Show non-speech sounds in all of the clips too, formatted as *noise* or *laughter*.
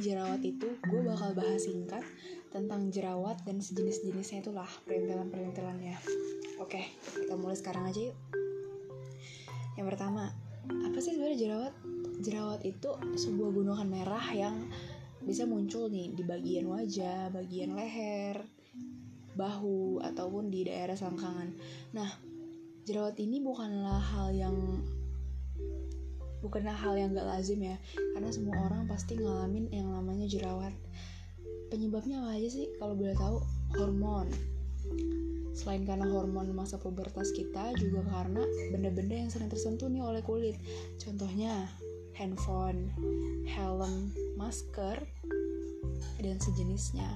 jerawat itu gue bakal bahas singkat tentang jerawat dan sejenis-jenisnya itulah perintilan-perintilannya. Oke, kita mulai sekarang aja yuk. Yang pertama, apa sih sebenarnya jerawat? Jerawat itu sebuah gunungan merah yang bisa muncul nih di bagian wajah, bagian leher, bahu ataupun di daerah selangkangan. Nah, jerawat ini bukanlah hal yang bukanlah hal yang gak lazim ya. Karena semua orang pasti ngalamin yang namanya jerawat. Penyebabnya apa aja sih? Kalau boleh tahu hormon. Selain karena hormon masa pubertas kita juga karena benda-benda yang sering tersentuh nih oleh kulit. Contohnya handphone helm masker dan sejenisnya.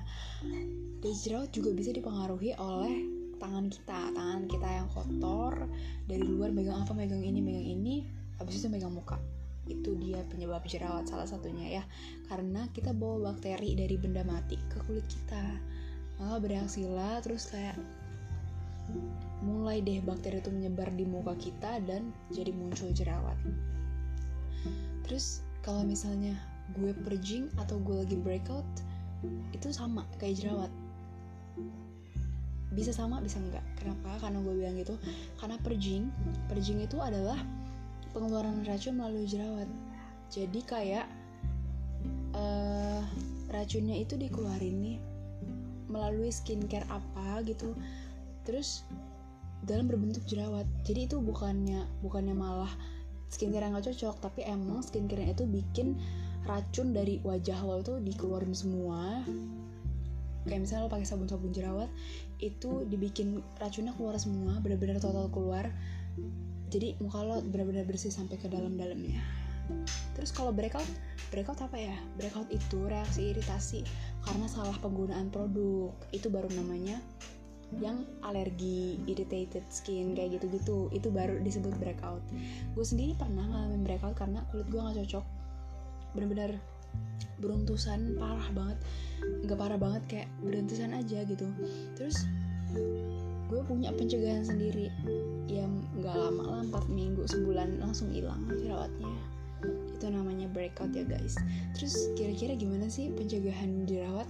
Dan jerawat juga bisa dipengaruhi oleh tangan kita. Tangan kita yang kotor dari luar megang apa? Megang ini megang ini habis itu megang muka. Itu dia penyebab jerawat salah satunya ya. Karena kita bawa bakteri dari benda mati ke kulit kita. Maka bereaksilah terus kayak mulai deh bakteri itu menyebar di muka kita dan jadi muncul jerawat. Terus kalau misalnya gue purging atau gue lagi breakout itu sama kayak jerawat. Bisa sama bisa enggak? Kenapa? Karena gue bilang gitu. Karena purging purging itu adalah pengeluaran racun melalui jerawat. Jadi kayak uh, racunnya itu dikeluarin nih melalui skincare apa gitu. Terus dalam berbentuk jerawat. Jadi itu bukannya bukannya malah skincare yang gak cocok tapi emang skincare itu bikin racun dari wajah lo itu dikeluarin semua. Kayak misalnya lo pakai sabun-sabun jerawat itu dibikin racunnya keluar semua benar-benar total keluar. Jadi muka lo benar-benar bersih sampai ke dalam-dalamnya. Terus kalau breakout breakout apa ya? Breakout itu reaksi iritasi karena salah penggunaan produk. Itu baru namanya yang alergi irritated skin kayak gitu-gitu. Itu baru disebut breakout. Gue sendiri pernah ngalamin breakout karena kulit gue nggak cocok. Benar-benar beruntusan parah banget. Nggak parah banget kayak beruntusan aja gitu. Terus gue punya pencegahan sendiri. Yang nggak lama lah 4 minggu sebulan langsung hilang jerawatnya. Itu namanya breakout ya guys. Terus kira-kira gimana sih pencegahan jerawat?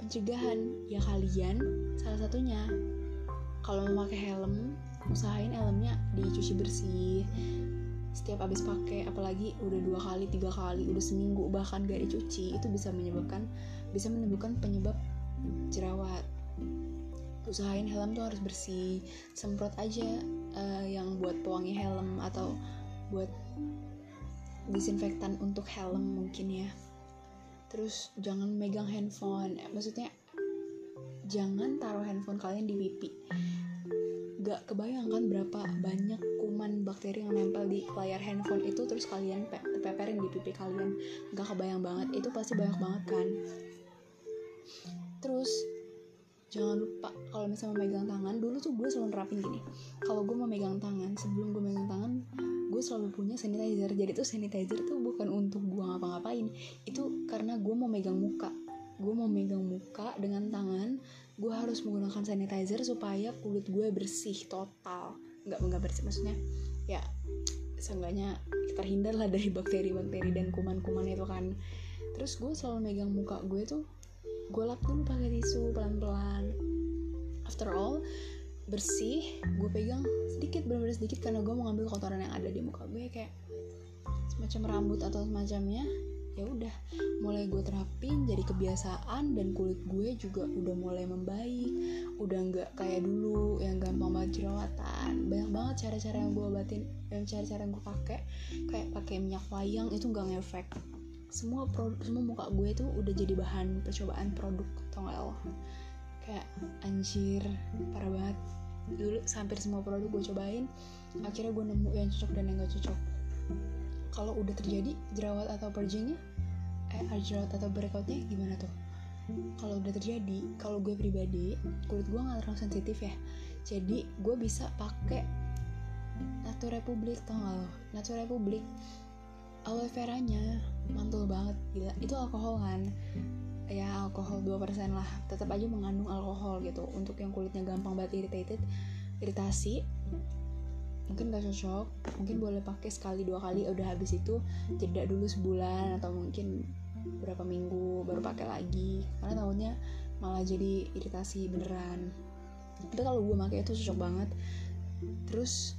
Pencegahan ya kalian salah satunya kalau mau pakai helm usahain helmnya dicuci bersih setiap habis pakai apalagi udah dua kali tiga kali udah seminggu bahkan gak dicuci itu bisa menyebabkan bisa menimbulkan penyebab jerawat. Usahain helm tuh harus bersih semprot aja uh, yang buat pewangi helm atau buat disinfektan untuk helm mungkin ya. Terus jangan megang handphone maksudnya jangan taruh handphone kalian di pipi gak kebayangkan berapa banyak kuman bakteri yang nempel di layar handphone itu terus kalian pe peperin di pipi kalian. Gak kebayang banget. Itu pasti banyak banget kan. Terus jangan lupa kalau misalnya memegang tangan dulu tuh gue selalu nerapin gini. Kalau gue mau megang tangan sebelum gue megang tangan gue selalu punya sanitizer. Jadi tuh sanitizer tuh bukan untuk gue ngapa-ngapain. Itu karena gue mau megang muka. Gue mau megang muka dengan tangan gue harus menggunakan sanitizer supaya kulit gue bersih total. Nggak nggak bersih maksudnya ya seenggaknya terhindar lah dari bakteri-bakteri dan kuman-kuman itu kan. Terus gue selalu megang muka gue tuh gue lap dulu pakai tisu pelan-pelan. After all bersih gue pegang sedikit benar-benar sedikit karena gue mau ngambil kotoran yang ada di muka gue kayak semacam rambut atau semacamnya ya udah mulai gue terapin jadi kebiasaan dan kulit gue juga udah mulai membaik. Udah nggak kayak dulu yang gampang banget jerawatan. Banyak banget cara-cara yang gue obatin dan cara-cara yang gue pakai. Kayak pakai minyak wayang itu nggak ngefek. Semua produk semua muka gue tuh udah jadi bahan percobaan produk lo? Kayak anjir parah banget. Dulu hampir semua produk gue cobain akhirnya gue nemu yang cocok dan yang gak cocok kalau udah terjadi jerawat atau purgingnya eh jerawat atau breakoutnya gimana tuh? Kalau udah terjadi kalau gue pribadi kulit gue nggak terlalu sensitif ya. Jadi gue bisa pakai Natur Republik tau gak lo? Natur Republik aloe veranya mantul banget gila. Itu alkohol kan? Ya alkohol 2% lah. Tetap aja mengandung alkohol gitu. Untuk yang kulitnya gampang banget irritated iritasi mungkin gak cocok mungkin boleh pakai sekali dua kali udah habis itu jeda dulu sebulan atau mungkin berapa minggu baru pakai lagi. Karena tahunnya malah jadi iritasi beneran. Tapi kalau gue pakai itu cocok banget. Terus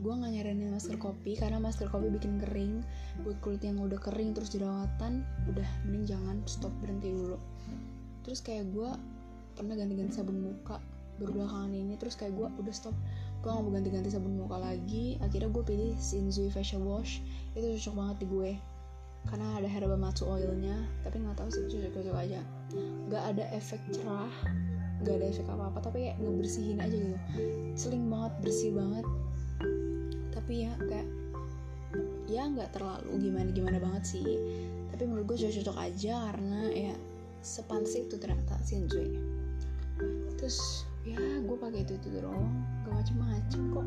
gue gak nyaranin masker kopi karena masker kopi bikin kering buat kulit yang udah kering terus jerawatan udah mending jangan stop berhenti dulu. Terus kayak gue pernah ganti-ganti sabun muka baru belakangan ini terus kayak gue udah stop gue gak mau ganti-ganti sabun muka lagi. Akhirnya gue pilih Shinzui facial wash. Itu cocok banget di gue. Karena ada herba matsu oilnya. Tapi nggak tahu sih cocok-cocok aja. Nggak ada efek cerah. Nggak ada efek apa apa tapi kayak ngebersihin aja gitu. Seling banget bersih banget. Tapi ya kayak ya nggak terlalu gimana gimana banget sih. Tapi menurut gue cocok-cocok aja karena ya sepantas itu ternyata Shinzui. Terus ya gue pakai itu itu doang. Gak macem-macem kok.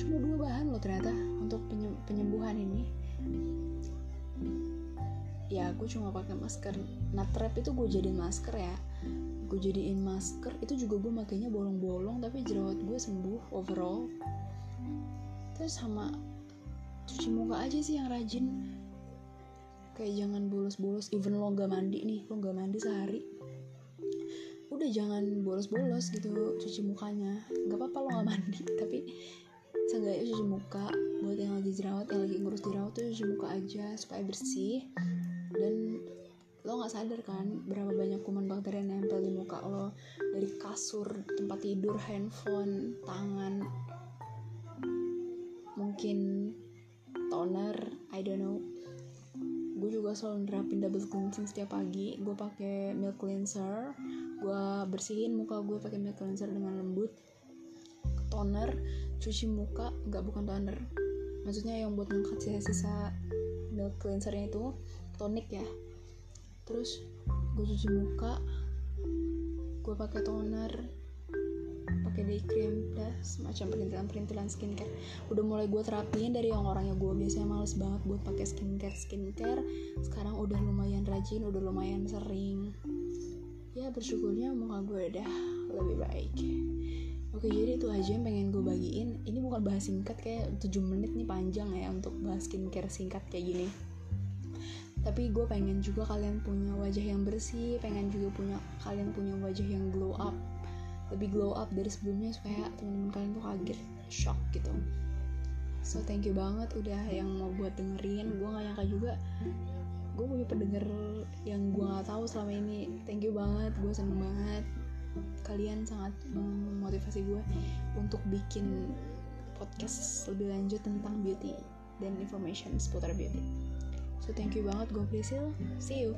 Cuma dua bahan loh ternyata untuk penyembuhan ini. Ya gue cuma pakai masker. Nah itu gue jadiin masker ya. Gue jadiin masker. Itu juga gue makainya bolong-bolong tapi jerawat gue sembuh overall. Terus sama cuci muka aja sih yang rajin. Kayak jangan bolos-bolos. Even lo gak mandi nih lo gak mandi sehari udah jangan bolos-bolos gitu cuci mukanya. Nggak apa-apa lo gak mandi. *laughs* Tapi seenggaknya cuci muka buat yang lagi jerawat yang lagi ngurus jerawat tuh cuci muka aja supaya bersih. Dan lo nggak sadar kan berapa banyak kuman bakteri yang nempel di muka lo. Dari kasur tempat tidur handphone tangan. Mungkin toner I don't know gue juga selalu nerapin double cleansing setiap pagi. Gue pakai milk cleanser. Gue bersihin muka gue pakai milk cleanser dengan lembut. Toner cuci muka nggak bukan toner. Maksudnya yang buat ngangkat sisa-sisa milk cleansernya itu tonik ya. Terus gue cuci muka gue pakai toner day cream dah. Semacam perintilan-perintilan skincare. Udah mulai gue terapin dari yang orangnya gue biasanya males banget buat pakai skincare skincare. Sekarang udah lumayan rajin udah lumayan sering. Ya bersyukurnya muka gue udah lebih baik. Oke jadi itu aja yang pengen gue bagiin. Ini bukan bahas singkat kayak 7 menit nih panjang ya Untuk bahas skincare singkat kayak gini. Tapi gue pengen juga kalian punya wajah yang bersih Pengen juga punya kalian punya wajah yang glow up Lebih glow up dari sebelumnya Supaya teman-teman kalian tuh kaget Shock gitu So thank you banget udah yang mau buat dengerin Gue gak nyangka juga gue punya pendengar yang gue gak tahu selama ini thank you banget gue seneng banget kalian sangat memotivasi gue untuk bikin podcast lebih lanjut tentang beauty dan information seputar beauty. So thank you banget gue Priscil. See you.